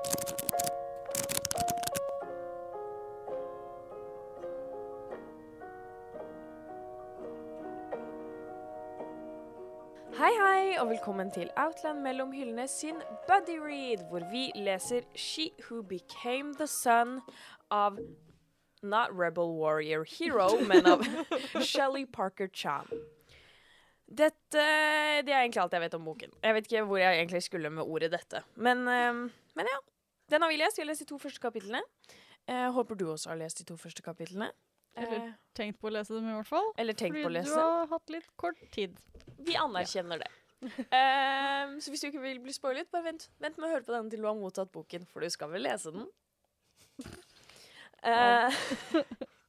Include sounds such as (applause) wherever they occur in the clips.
Hei, hei, og velkommen til Outland mellom hyllene sin Buddy Read, hvor vi leser She Who Became the Sun av Not Rebel Warrior Hero, men av (laughs) Shelly Parker Chan. Dette Det er egentlig alt jeg vet om boken. Jeg vet ikke hvor jeg egentlig skulle med ordet 'dette'. Men, eh, men ja. Den har vi lest. Vi har lest de to første kapitlene. Eh, håper du også har lest de to første kapitlene. Eller Eh, tenkt på å lese dem, i hvert fall. eller tenkt Fordi på å lese. du har hatt litt kort tid. Vi anerkjenner det. um, (laughs) så hvis du ikke vil bli spoilet, bare vent, vent med å høre på denne til du har mottatt boken, for du skal vel lese den? Eh, (laughs)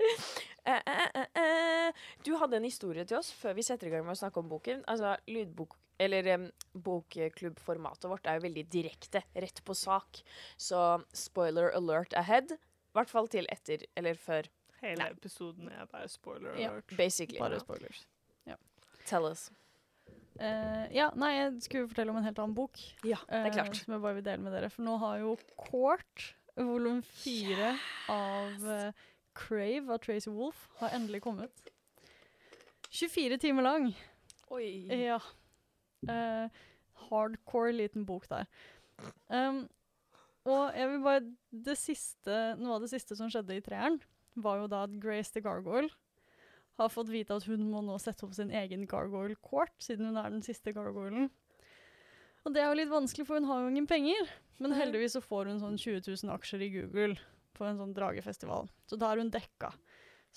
(laughs) eh, eh, eh, eh. Du hadde en historie til oss før vi setter i gang med å snakke om boken. Altså, lydbok eller um, bokklubbformatet vårt er jo veldig direkte, rett på sak. Så spoiler alert ahead. I hvert fall til etter eller før. Hele Nei. episoden er bare spoiler Ja. alert. Basically. Bare spoilers. Tell us. Uh, ja, nei, jeg skulle fortelle om en helt annen bok. Ja, det er klart. klart. som jeg bare vil dele med dere. For nå har jo Court, volum fire av eh, Crave av Tracy Wolf har endelig kommet. 24 timer lang. Oi. Ja. Uh, hardcore liten bok der. Um, og jeg vil bare det siste, Noe av det siste som skjedde i treeren, var jo da at Grace the Gargoyle har fått vite at hun må nå sette opp sin egen gargoyle court, siden hun er den siste gargoylen. Og det er jo litt vanskelig, for hun har jo ingen penger. Men heldigvis så får hun sånn 20 000 aksjer i Google på en sånn dragefestival. Så da er hun dekka.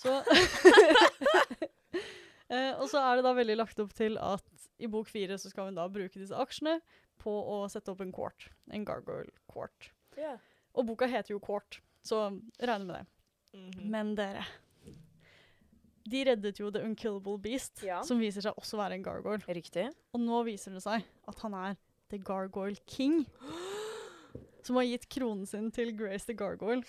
Så (laughs) (laughs) Eh, og så er det da veldig lagt opp til at i bok fire så skal hun da bruke disse aksjene på å sette opp en court. En gargoyle court. Yeah. Og boka heter jo Court, så regner med det. Mhm. Men dere De reddet jo The Unkillable Beast, Ja. som viser seg også være en gargoyle. Riktig. Og nå viser det seg at han er The Gargoyle King. (gasps) Som har gitt kronen sin til Grace the Gargoyle.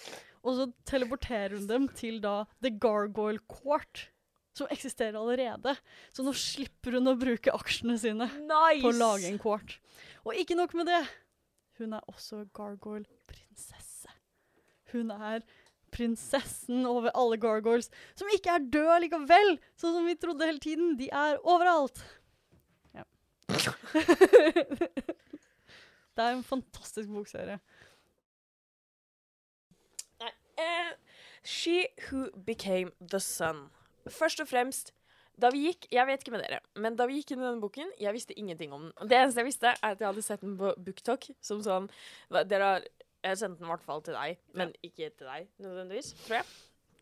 Og så teleporterer hun dem til da The Gargoyle Court, som eksisterer allerede. Så nå slipper hun å bruke aksjene sine Nice! på å lage en court. Og ikke nok med det. Hun er også gargoyle-prinsesse. Hun er prinsessen over alle gargoyles, som ikke er døde likevel, sånn som vi trodde hele tiden. De er overalt. Ja. (laughs) det er en fantastisk bokserie. Eh, She Who Became The Sun. Først og fremst, da vi gikk Jeg vet ikke med dere, men da vi gikk inn i denne boken, jeg visste ingenting om den. Det eneste jeg visste, er at jeg hadde sett den på BookTok som sånn Dere har Jeg sendte den i hvert fall til deg, men ikke til deg nødvendigvis, tror jeg.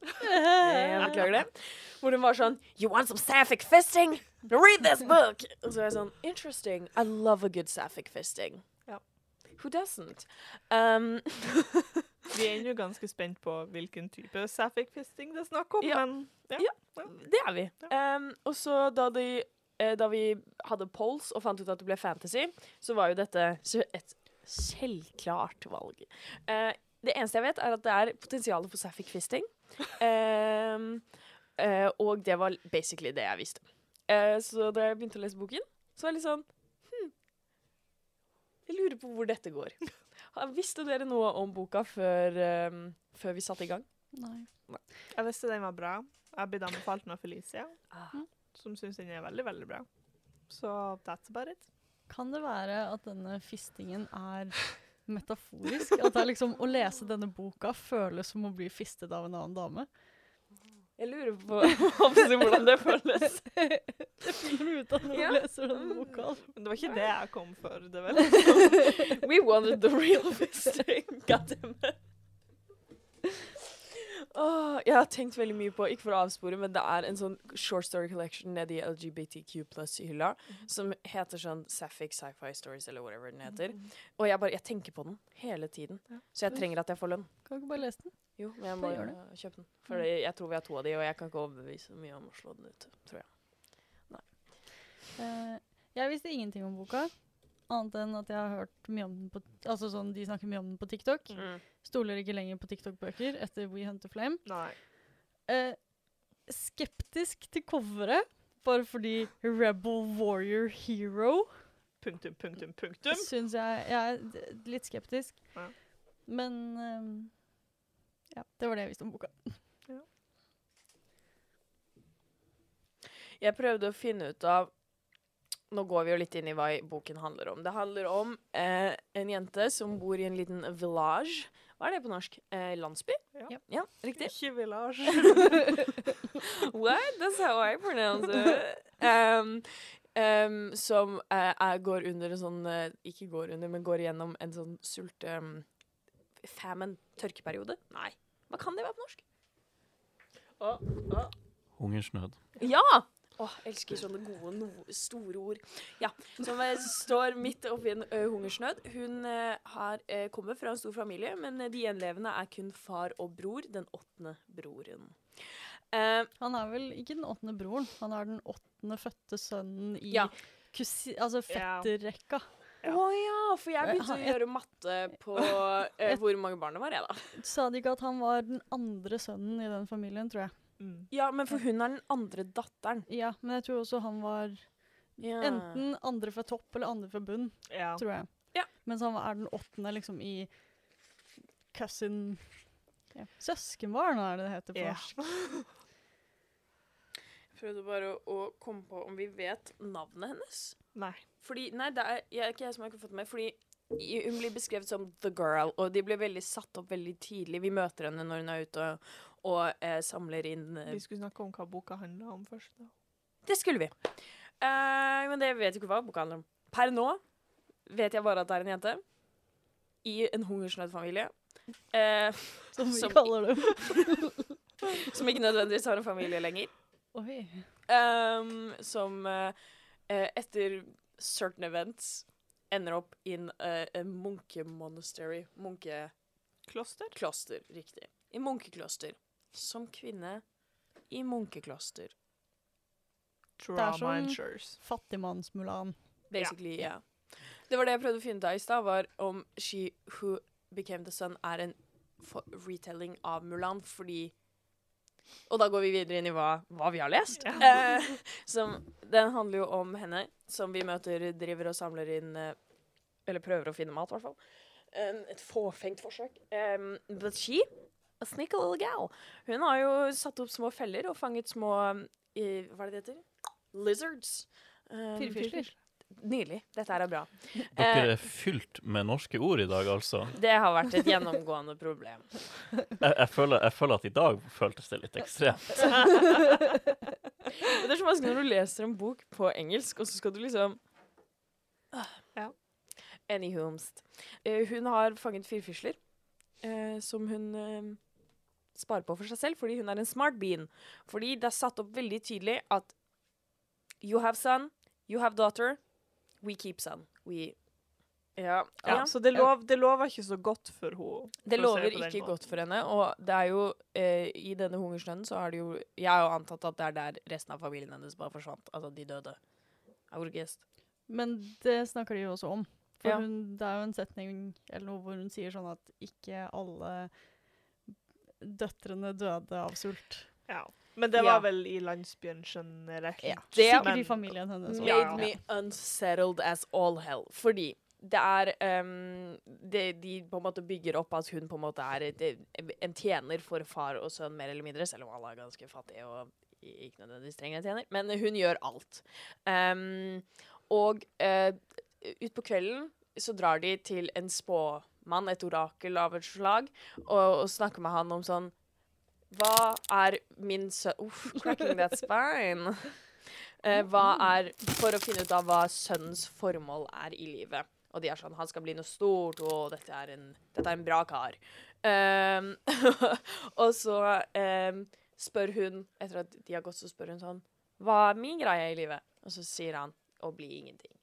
Jeg (laughs) beklager det. Hvor den var sånn You want some sapphic fisting? Read this book! Og så er jeg sånn Interesting. I love a good sapphic fisting. Ja. Who doesn't? Um, (laughs) Vi er jo ganske spent på hvilken type sapphic fisting det er snakk om, Ja. men ja. Ja. Det er vi. Um, og så da, de, eh, da vi hadde polls og fant ut at det ble fantasy, så var jo dette et selvklart valg. Uh, det eneste jeg vet, er at det er potensial for sapphic fisting. Um, (laughs) uh, og det var basically det jeg visste. Uh, så da jeg begynte å lese boken, så var jeg litt sånn hm, Jeg lurer på hvor dette går. (laughs) Visste dere noe om boka før, um, før vi satte i gang? Nei. Jeg visste den var bra. Jeg har blitt anbefalt den av Felicia, Ah. som syns den er veldig, veldig bra. Så that's about it. Kan det være at denne fistingen er metaforisk? At det er liksom å lese denne boka føles som å bli fistet av en annen dame? Jeg lurer på (laughs) hvordan det føles. (laughs) Det finner du ut av når Ja. du leser denne boka. Men det var ikke det jeg kom for. Det vel. (laughs) We wanted the real fisting. Goddammit. Åh, jeg har tenkt veldig mye på, ikke for å avspore, men det er en sånn short story collection nede i LGBTQ pluss-hylla som heter sånn Sapphic Sci-Fi Stories, eller whatever den heter. Og jeg bare, jeg tenker på den hele tiden. Ja. Så jeg trenger at jeg får lønn. Kan du ikke bare lese den? Jo, men jeg må gjøre uh, kjøpe den. For mm. jeg tror vi har to av de, og jeg kan ikke overbevise mye om å slå den ut, tror jeg. Eh, jeg visste ingenting om boka, annet enn at jeg har hørt mye om den på Altså sånn, de snakker mye om den på TikTok. Stoler ikke lenger på TikTok-bøker etter We Hunt the Flame. Nei. Eh, skeptisk til coveret, bare fordi Rebel Warrior Hero Punktum, punktum, punktum. Syns jeg Jeg er litt skeptisk. Ja. Men um, ja, det var det jeg visste om boka. Jeg prøvde å finne ut av Nå går vi jo litt inn i hva boken handler om. Det handler om eh, en jente som bor i en liten village. Hva er det på norsk? Eh, landsby? Ja. ja riktig. Ikke village. (laughs) What? That's how I pronounce it. (laughs) Um, um, som eh, går under en sånn eh, Ikke går under, men går gjennom en sånn sulte... Um, famine, tørkeperiode? Nei. Hva kan det være på norsk? Oh, oh. Hungersnød. Ja! Åh, elsker sånne gode, no store ord. Ja, Som eh, står midt oppi en ø, hungersnød. Hun eh, har eh, kommer fra en stor familie, men de gjenlevende er kun far og bror. Den åttende broren. Uh, Han er vel ikke den åttende broren, han er den åttende fødte sønnen i Ja. kusi, altså Ja. fetterrekka. Å Ja. ja. for jeg begynte å gjøre matte på (laughs) uh, hvor mange barn det var, jeg, da. Sa de ikke at han var den andre sønnen i den familien, tror jeg. Mm. Ja, men for hun er den andre datteren. Ja, men jeg tror også han var Ja. enten andre fra topp eller andre fra bunn, Ja. tror jeg. Ja. Mens han er den åttende liksom i cousin ja. Søskenbarn er det det heter på Ja. norsk. Prøvde bare å, å komme på om vi vet navnet hennes. Nei. Fordi, nei, det er jeg, ikke jeg som har ikke fått det med. Fordi hun blir beskrevet som the girl, og de blir veldig satt opp veldig tidlig. Vi møter henne når hun er ute og, og eh, samler inn eh, Vi skulle snakke om hva boka handler om først. da. Det skulle vi. Eh, men det vet jo ikke hva boka handler om. Per nå vet jeg bare at det er en jente i en hungersnødfamilie. Eh, (laughs) Som vi Som- kaller det. (laughs) som ikke nødvendigvis har en familie lenger. Oi. Ehm, som eh, eh, etter certain events ender opp i en uh, munkemonastery. Munkekloster, Kloster? riktig. I munkekloster. Som kvinne i munkekloster. Det er Trauma som- Insurers. Fattigmanns-Mulan. Basically, ja. Det var det jeg prøvde å finne ut av i stad, var om She Who Became The Sun er en retelling av Mulan, fordi Og da går vi videre inn i hva, hva vi har lest. Ja. (laughs) Eh, som, den handler jo om henne, som vi møter driver og samler inn eh, Eller prøver å finne mat, i hvert fall. Um, et fåfengt forsøk. Um, but she, a sneaky little gal, hun har jo satt opp små feller og fanget små i, Hva er det det heter? Lizards. Um, Firfisler. Nydelig. Dette her er bra. Dere Eh, er fylt med norske ord i dag, altså. det har vært et gjennomgående problem. Jeg, jeg, føler, jeg føler at i dag føltes det litt ekstremt. (laughs) Det er så vanskelig når du leser en bok på engelsk, og så skal du liksom Ja. Anyhomst. Uh, hun har fanget firfisler, uh, som hun eh, sparer på for seg selv, fordi hun er en smart bean. Fordi det er satt opp veldig tydelig at you have son, you have daughter, we keep son. We Ja. Ja, ja. Så det, lov, det lover ikke så godt for henne. Det for lover det ikke måten. godt for henne, og det er jo eh, I denne hungersnøden så er det jo Jeg har jo antatt at det er der resten av familien hennes bare forsvant. Altså, de døde. I. Men det snakker de jo også om. For Ja. hun, det er jo en setning eller noe hvor hun sier sånn at ikke alle døtrene døde av sult. Ja. Men det Ja. var vel i landsbyen generelt. Ja, Det- Sikkert Men- i familien hennes. Made også. Ja, ja. me unsettled as all hell. Fordi det er um, det, De på en måte bygger opp at hun på en måte er et, en tjener for far og sønn, mer eller mindre, selv om alle er ganske fattige og ikke nødvendigvis trenger en tjener. Men hun gjør alt. Um, og uh, utpå kvelden så drar de til en spåmann, et orakel av et slag, og, og snakker med han om sånn Hva er min sønn Uff, cracking that (laughs) spine. Eh, hva er For å finne ut av hva sønnens formål er i livet. Og de er sånn Han skal bli noe stort, og dette er en, dette er en bra kar. Um, (laughs) og så um, spør hun, etter at de har gått, så spør hun sånn Hva er min greie i livet? Og så sier han å bli ingenting.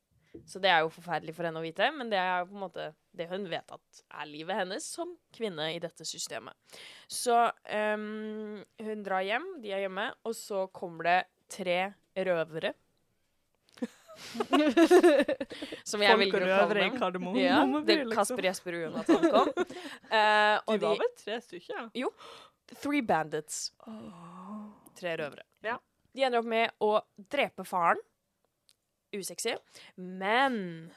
Så det er jo forferdelig for henne å vite, men det er jo på en måte det hun vet at er livet hennes som kvinne i dette systemet. Så um, hun drar hjem, de er hjemme, og så kommer det tre røvere. (laughs) som jeg velger å kalle dem. Ja, det er Kasper, Jesper og Jonathan kom. (laughs) De og var de vel tre stykker? Three bandits. Tre røvere. Ja. De ender opp med å drepe faren. Usexy. Men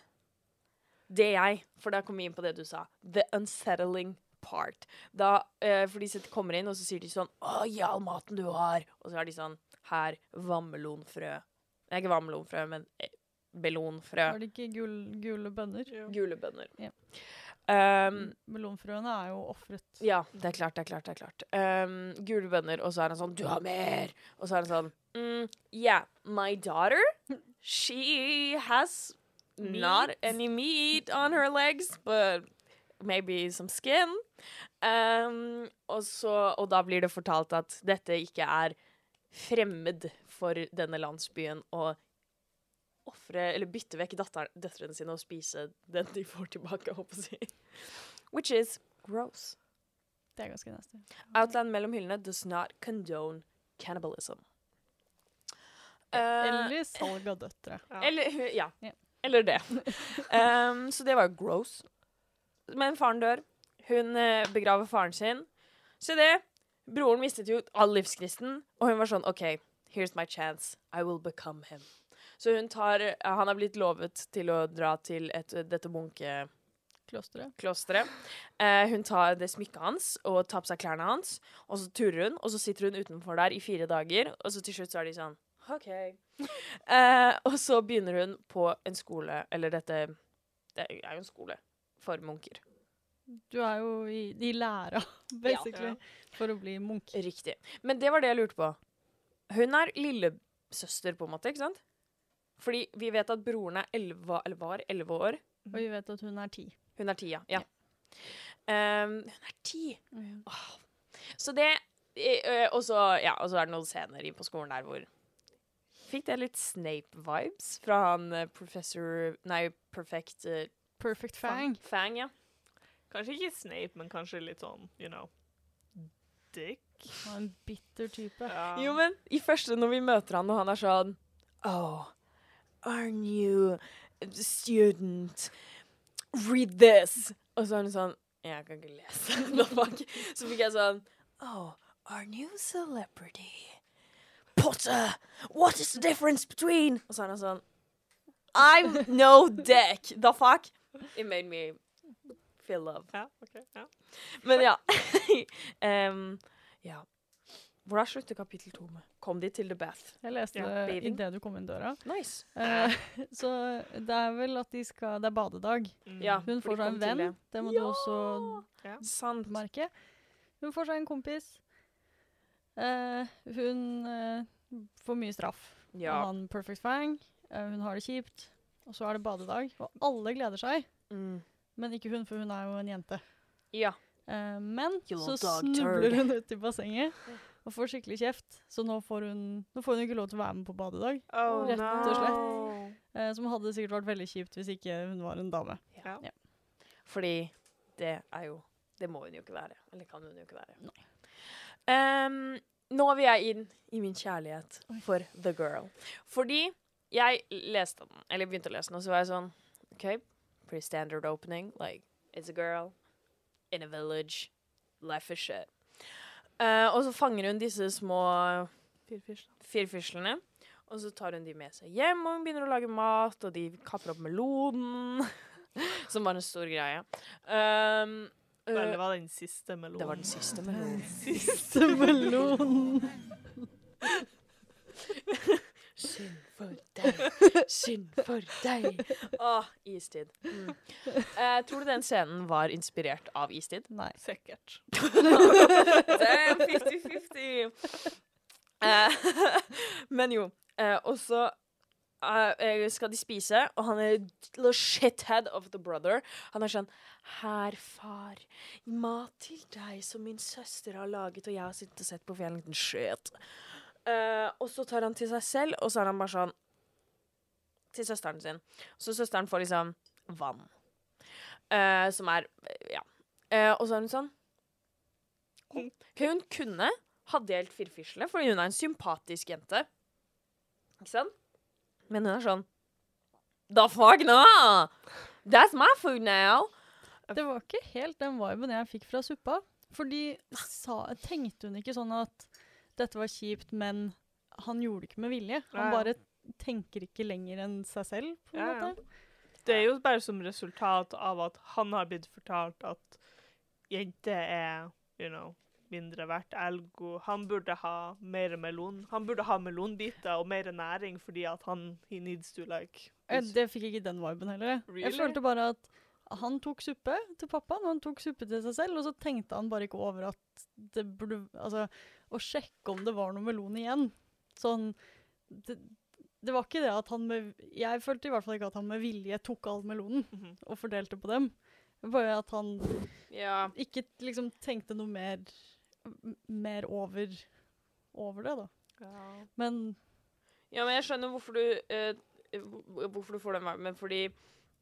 det er jeg For da kom vi inn på det du sa. The unsettling part. Da, eh, for de kommer inn, og så sier de sånn Å, gi all maten du har. Og så er de sånn Her, vammelonfrø. Nei, ikke vammelonfrø, men belonfrø. Var det ikke gul, gule bønner? Gule bønner. Ja. Um, Melonfrøene er jo ofret. ja, det er klart, det er klart. det er klart. Um, gule bønner, og så er han sånn 'Du har mer!' Og så er han sånn mm, Yeah, my daughter, she has not any meat on her legs, but maybe some skin. Um, og, så, og da blir det fortalt at dette ikke er fremmed for denne landsbyen å ofre eller bytte vekk døtrene sine og spise den de får tilbake, håper jeg. Which is gross. Det er ganske nasty. Outland mellom hyllene does not condone cannibalism. Eh, Eller salg av døtre. Ja. eller, ja. Ja. Eller det. Um, så det var jo gross. Men faren dør. Hun eh, begraver faren sin. Se det! Broren mistet jo all livskristen, og hun var sånn OK, here's my chance. I will become him. Så hun tar eh, Han har blitt lovet til å dra til et, dette munke Klosteret. klosteret. Eh, hun tar det smykket hans og tar på seg klærne hans, og så turer hun, og så sitter hun utenfor der i fire dager, og så til slutt så er de sånn OK. Eh, og så begynner hun på en skole, eller dette Det er jo en skole for munker. Du er jo i, i læra, (laughs) basically, Ja. for å bli munk. Riktig. Men det var det jeg lurte på. Hun er lillesøster, på en måte, ikke sant? Fordi vi vet at broren er 11, eller var elleve år. Og vi vet at hun er ti. Hun er ti, ja. ja. Um, hun er ti. Så det Og så ja, er det noen scener på skolen der hvor Fikk det litt Snape-vibes fra han eh, professor Nei, Perfect uh, Perfect fang. Fang, ja. Kanskje ikke Snape, men kanskje litt sånn, you know Dick. Og en bitter type. Ja. Jo, men i første når vi møter han, og han er sånn Oh, aren't you student? Read this! Og så er han sånn Jeg kan ikke lese. (laughs) Så fikk jeg sånn Oh, aren't you celebrity? Potter! What is the difference between Og så er han sånn I'm no dick! The fuck? It made me feel love. Ja, okay, ja. Men ja. (laughs) um, ja. Hvordan slutter kapittel to med? Kom de til The Bath? Jeg leste Ja, det bathing. idet du kom inn døra. Nice. Eh, (laughs) så det er vel at de skal Det er badedag. Mm. Ja. Hun får seg en venn. det. Det må Ja! du også ja. merke. Hun får seg en kompis. Eh, hun uh, får mye straff Ja. Og han Perfect Fang. Uh, hun har det kjipt. Og så er det badedag, og alle gleder seg. Mm. Men ikke hun, for hun er jo en jente. Ja. Eh, men så snubler hun ut i bassenget og får skikkelig kjeft. Så nå får hun, nå får hun ikke lov til å være med på badedag. Oh, Rett og slett. no. Eh, som hadde sikkert vært veldig kjipt hvis ikke hun var en dame. Ja. Fordi det er jo Det må hun jo ikke være. Eller kan hun jo ikke være. Em, nå vil jeg inn i min kjærlighet for The Girl. Fordi jeg leste den, eller begynte å lese den, og så var jeg sånn OK, pretty standard opening. Like, it's a girl in a village. Life is shit. Uh, og så fanger hun disse små firfislene. Og så tar hun de med seg hjem, og hun begynner å lage mat, og de kapper opp melonen. (laughs) Som var en stor greie. Um, Det var den siste melonen. det var den siste (laughs) melonen. Siste melonen. Synd for deg, synd for deg. Åh, istid. Mm. Eh, tror du den scenen var inspirert av istid? Nei. Sikkert. (laughs) Damn, 50-50. (laughs) Eh, men jo. Eh, og så eh, skal de spise, og han er little shithead of the brother. Han er sånn Her, far, mat til deg som min søster har laget, og jeg har sittet og sett på for en liten shit. Uh, og så tar han til seg selv, og så er han bare sånn Til søsteren sin. Så søsteren får liksom vann. Uh, som er Ja. Og så er hun sånn Hun, hun kunne ha delt firfislene, fordi hun er en sympatisk jente. Ikke sant? Men hun er sånn The fuck no! That's my food now! Det var ikke helt den viben jeg fikk fra suppa. Fordi sa, tenkte hun ikke sånn at dette var kjipt, men han gjorde det ikke med vilje. Han bare tenker ikke lenger enn seg selv, på en Ja, ja. Det er jo bare som resultat av at han har blitt fortalt at jenter er, you know, mindre verdt. Elgo han burde ha mer melon. Han burde ha melonbiter og mer næring fordi at han he needs to like Eh, Det fikk ikke den viben heller. Jeg følte bare at han tok suppe til pappaen, og han tok suppe til seg selv, og så tenkte han bare ikke over at det burde Altså, å sjekke om det var noe melon igjen. Sånn det, det var ikke det at han med Jeg følte i hvert fall ikke at han med vilje tok all melonen Mhm. og fordelte på dem. Bare at han Ja. ikke liksom tenkte noe mer mer over over det, da. Ja. Men Ja, men jeg skjønner hvorfor du hvor- hvorfor du får den varmen. Fordi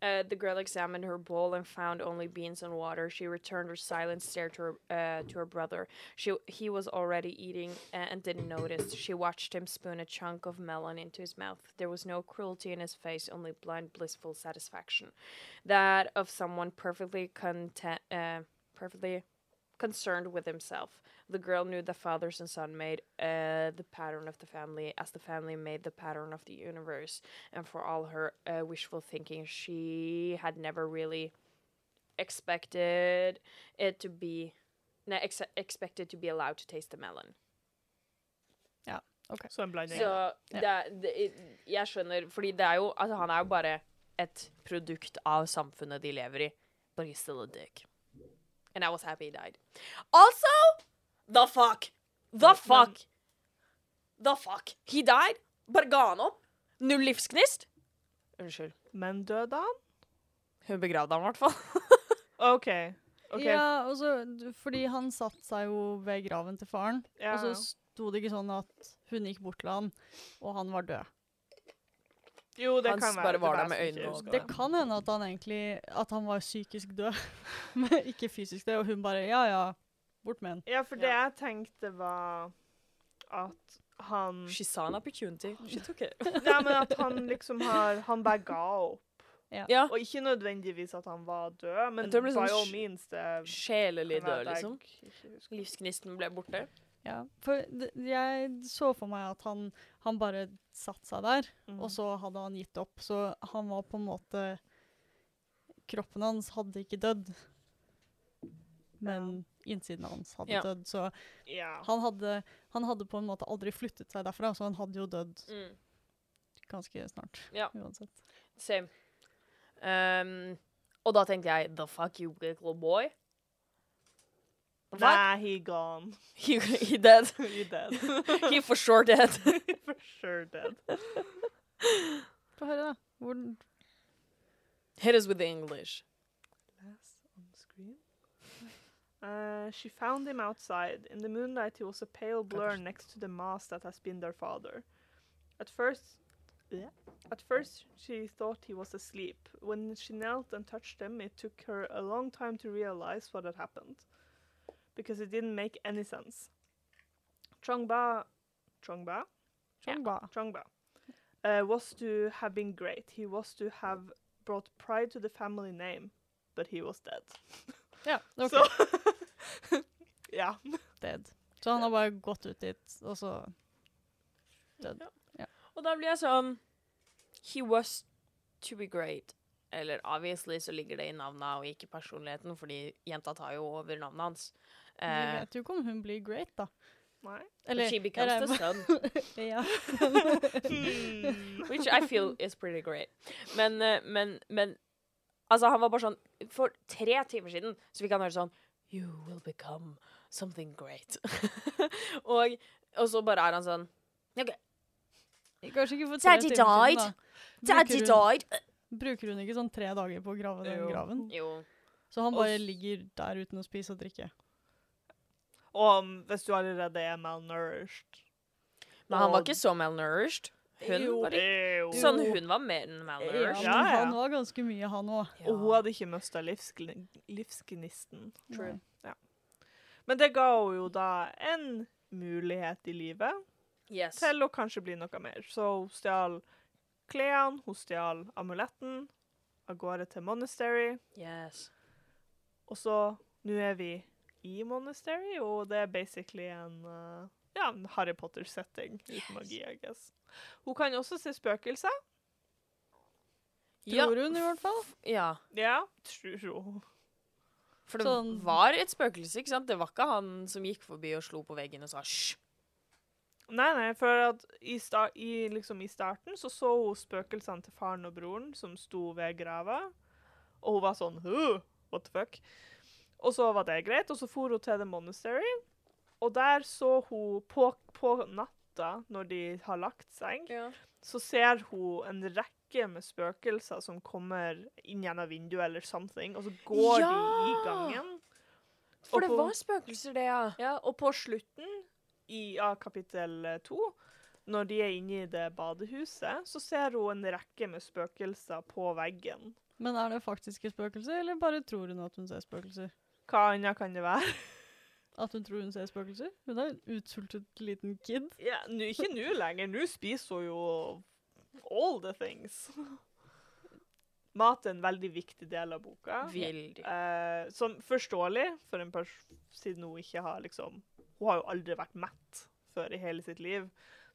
eh, the girl examined her bowl and found only beans and water. She returned her silent stare to her, uh, to her brother. She, he was already eating uh, and didn't notice. She watched him spoon a chunk of melon into his mouth. There was no cruelty in his face, only blind, blissful satisfaction. That of someone perfectly content, uh, perfectly concerned with himself. The girl knew the fathers and son made uh, the pattern of the family as the family made the pattern of the universe. And for all her uh, wishful thinking, she had never really expected it to be. No, ex expected to be allowed to taste the melon. Så en blanding. Så det, er- det, jeg skjønner, fordi det er jo Altså, han er jo bare et produkt av samfunnet de lever i. But he's still a dick. And I was happy he died. Also, the fuck! The fuck! The fuck! He died? Bare ga han opp? Null livsgnist? Unnskyld. Men døde han? Hun begravde han i hvert fall. (laughs) OK. okay. Ja, også, fordi han satte seg jo ved graven til faren, Ja, og så sto det ikke sånn at hun gikk bort til han, og han var død. Jo, det Han kan være. det var der med øynene det. Det kan hende at han egentlig At han var psykisk død, (laughs) men ikke fysisk død, og hun bare Ja ja, bort med den. Ja, for det jeg tenkte var at han She saw an opportunity. She took it. (laughs) Nei, men at han liksom har Han bare ga opp. Ja. Og ikke nødvendigvis at han var død, men Jeg tror det ble by sånn all sj- means det Sjelelig død, liksom. Livsgnisten ble borte. Ja, for d- jeg så for meg at han, han bare satte seg der, Mhm. og så hadde han gitt opp. Så han var på en måte Kroppen hans hadde ikke dødd, men innsiden hans hadde Ja. dødd. Så Ja. han hadde, han hadde på en måte aldri flyttet seg derfra, så han hadde jo dødd Mm. ganske snart. Ja. Uansett. Same. Um, og da tenkte jeg The fuck you, little boy? Nah? He gone. (laughs) He, he dead. (laughs) he dead. (laughs) He for sure dead. For sure dead. Få høre, da. Hvordan Hit us with the English. Uh, she found him outside. In the moonlight, he was a pale blur next to the mass that has been their father. At first, yeah. At first, she thought he was asleep. When she knelt and touched him, it took her a long time to realize what had happened, because it didn't make any sense. Chongba, Chongba, Chongba. Chongba, uh, was to have been great. He was to have brought pride to the family name, but he was dead. (laughs) Ja, ok. Så (laughs) Ja. Dead. Så han har bare gått ut dit, og så dødd. Og da blir jeg sånn He was to be great. Eller obviously så ligger det i navnet og ikke personligheten, fordi jenta tar jo over navnet hans. Vi Eh, vet jo ikke om hun blir great, da. Nei. Eller she becomes eller- the (laughs) son, ja. (laughs) Hmm. which I feel is pretty great. Men, eh, men, men Altså, han var bare sånn For tre timer siden så fikk han høre sånn You will become something great. (laughs) og, og så bare er han sånn OK, Kanskje ikke for tre Daddy timer siden, died. da. daddy Bruker hun, died. bruker hun ikke sånn tre dager på å grave den Jo. graven? Jo. Så han bare og, ligger der uten å spise og drikke. Og um, hvis du allerede er malnourished Men han var ikke så malnourished. Hun Jo. var litt, Sånn, hun var mer enn Ja, malnourished. Ja, ja. han var ganske mye, han òg. Og hun hadde ikke mista livsgnisten. True. Men det ga henne jo da en mulighet i livet Yes. til å kanskje bli noe mer. Så hun stjal klærne, hun stjal amuletten, av gårde til Monastery. Yes. Og så nå er vi i Monastery, og det er basically en uh, ja, en Harry Potter-setting uten magi, I guess. Hun kan også se spøkelser. Tror hun, i hvert fall. Ja. Ja, tror hun. For det Sånn- var et spøkelse, ikke sant? Det var ikke han som gikk forbi og slo på veggen og sa hysj. Nei, nei, for at i, sta i, liksom i starten så så hun spøkelsene til faren og broren som sto ved grava, og hun var sånn «Huh, What the fuck? Og så var det greit, og så for hun til The Monastery, og der så hun på, på natta, når de har lagt seg, Ja. så ser hun en rekke med spøkelser som kommer inn gjennom vinduet eller something, og så går de i gangen. For Og det på- var spøkelser, det, ja. Ja, og på slutten i av kapittel eh, to, når de er inne i det badehuset, så ser hun en rekke med spøkelser på veggen. Men er det faktiske spøkelser, eller bare tror hun at hun ser spøkelser? Hva annet kan det være? (laughs) At hun tror hun ser spøkelser? Hun er en utsultet liten kid. Ja, nu, ikke nå lenger. Nå spiser hun jo all the things. Mat er en veldig viktig del av boka. Veldig. Eh, som forståelig, for en person siden hun ikke har liksom Hun har jo aldri vært mett før i hele sitt liv,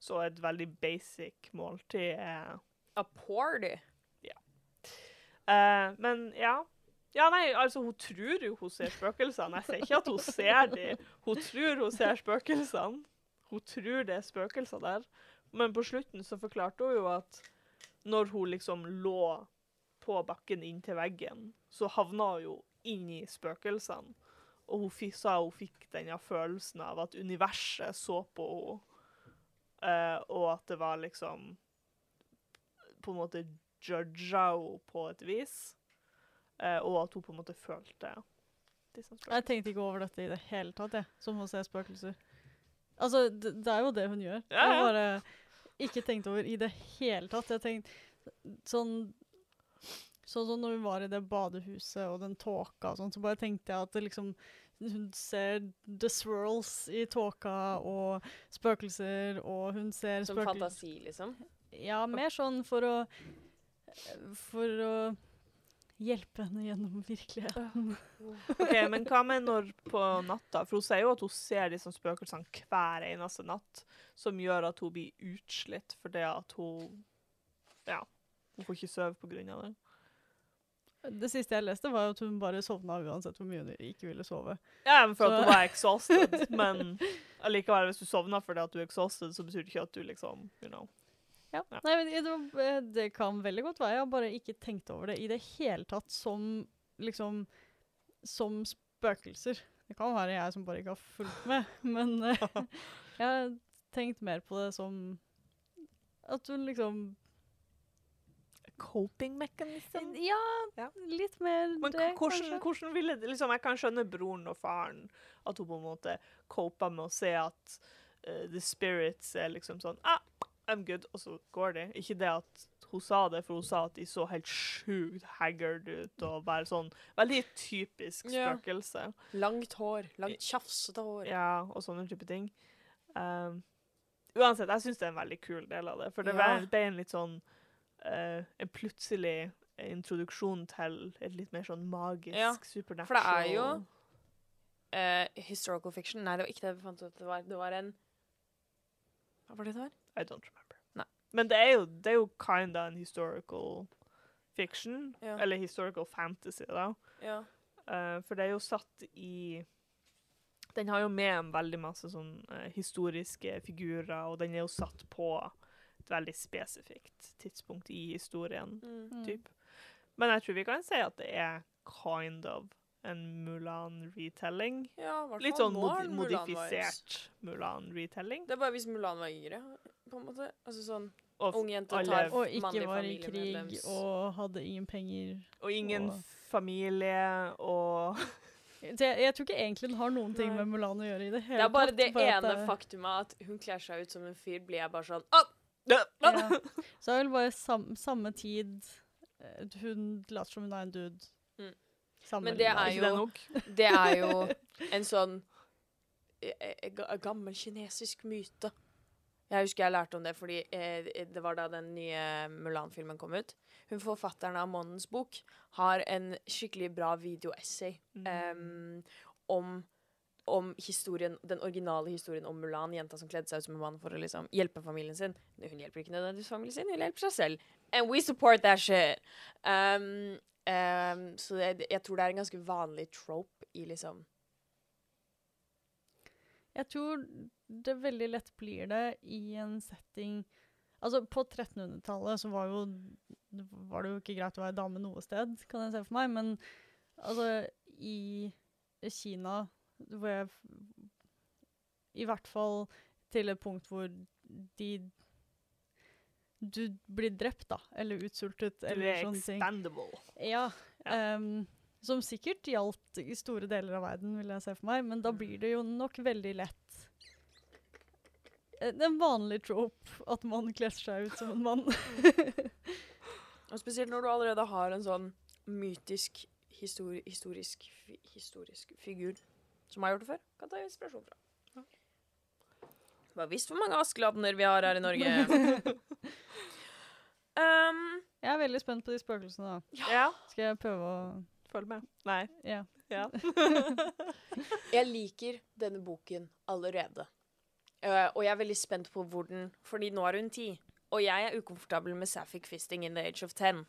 så et veldig basic måltid er A party. Eh, men ja. Ja, nei, altså, hun tror jo hun ser spøkelsene. Jeg sier ikke at hun ser dem. Hun tror hun ser spøkelsene. Hun tror det er spøkelser der. Men på slutten så forklarte hun jo at når hun liksom lå på bakken inntil veggen, så havna hun jo inn i spøkelsene. Og hun sa hun fikk denne følelsen av at universet så på henne, eh, og at det var liksom På en måte judga henne på et vis. Eh, og at hun på en måte følte disse Jeg tenkte ikke over dette i det hele tatt, jeg, som å se spøkelser. Altså, det, det er jo det hun gjør. Ja, Jeg ja. Jeg bare ikke tenkte over i det hele tatt. Jeg tenkte sånn Sånn som når hun var i det badehuset og den tåka og sånn, så bare tenkte jeg at det liksom hun ser the swirls i tåka og spøkelser, og hun ser Som fantasi, liksom. Ja, mer sånn for å For å hjelpe henne gjennom virkeligheten. OK, men hva med når på natta? For hun sier jo at hun ser disse spøkelsene hver eneste natt, som gjør at hun blir utslitt fordi at hun Ja, hun får ikke sove av det. Det siste jeg leste, var at hun bare sovna uansett hvor mye hun ikke ville sove. Ja, men for at Så- hun var exhausted, (laughs) men allikevel, hvis du sovner fordi at du er exhausted, så betyr det ikke at du liksom You know. Ja. Nei, men det, det kan veldig godt være. Jeg har bare ikke tenkt over det i det hele tatt som liksom Som spøkelser. Det kan være jeg som bare ikke har fulgt med, (laughs) men uh, (laughs) jeg har tenkt mer på det som at hun liksom Coping mechanism? Ja, Ja. litt mer Men det, hvordan, hvordan ville det liksom, Jeg kan skjønne broren og faren, at hun på en måte coper med å se at uh, the spirits er liksom sånn ah, I'm good, og så går de. Ikke det at hun sa det, for hun sa at de så helt sjukt haggard ut og bare sånn Veldig typisk Ja. Langt hår. Langt tjafsete hår. Ja, og sånne type ting. Um, uansett, jeg syns det er en veldig kul del av det, for det Ja. ble en litt sånn uh, En plutselig introduksjon til et litt mer sånn magisk, Ja, supernatural for det er jo- uh, historical fiction. Nei, det var ikke det vi fant ut. Det var, det var en Hva var det det var? I don't remember. Nei. Men det er jo, det er jo kinda en historical fiction, Ja. eller historical fantasy, da. Ja. Uh, for det er jo satt i Den har jo med en veldig masse sånn uh, historiske figurer, og den er jo satt på et veldig spesifikt tidspunkt i historien, Mm. Mm. typ. Men jeg tror vi kan si at det er kind of en Mulan-retelling. ja Litt sånn mod Mulan modifisert Mulan-retelling. Det er bare hvis Mulan var yngre, på en måte. Altså sånn Og, ung jente mannlig tar Og ikke var i krig og hadde ingen penger. og ingen og- familie og (laughs) jeg, jeg tror ikke egentlig den har noen ting Nei. med Mulan å gjøre i det hele Det er bare tatt, det ene det- faktumet at hun kler seg ut som en fyr, blir jeg bare sånn Å! Ja. Så er det vel bare sam, samme tid eh, Hun later som hun er en dude. Mm. Men det er jo- (laughs) Det er jo en sånn eh, eh, ga- gammel kinesisk myte. Jeg husker jeg lærte om det fordi eh, det var da den nye Mulan-filmen kom ut. Hun Forfatteren av Månens bok har en skikkelig bra videoessay Mm. um, om om historien, den originale historien om Mulan, jenta som kledde seg ut som en mann for å liksom hjelpe familien sin. Hun hjelper ikke nødvendigvis familien sin, hun hjelper seg selv. And we support that shit. Um, um, så det, jeg tror det er en ganske vanlig trope i liksom Jeg tror det veldig lett blir det i en setting. Altså, på 1300-tallet så var, jo, var det jo ikke greit å være dame noe sted, kan jeg se for meg, men altså i Kina hvor jeg I hvert fall til et punkt hvor de Du blir drept, da, eller utsultet, eller er sånne ting. expandable. Ja. Um, som sikkert gjaldt i store deler av verden, vil jeg se for meg, men da blir det jo nok veldig lett eh, en vanlig trope at man kler seg ut som en mann. (laughs) Og spesielt når du allerede har en sånn mytisk histori historisk, fi historisk figur som har gjort det før. Kan ta inspirasjon fra. Bare visst hvor mange askeladner vi har her i Norge. (laughs) um, Jeg er veldig spent på de spøkelsene, da. Ja. Skal jeg prøve å Følg med. Nei. Ja. Ja. (laughs) jeg liker denne boken allerede. Uh, og jeg er veldig spent på hvor den Fordi nå er hun ti. Og jeg er ukomfortabel med sapphic fisting in the age of ten.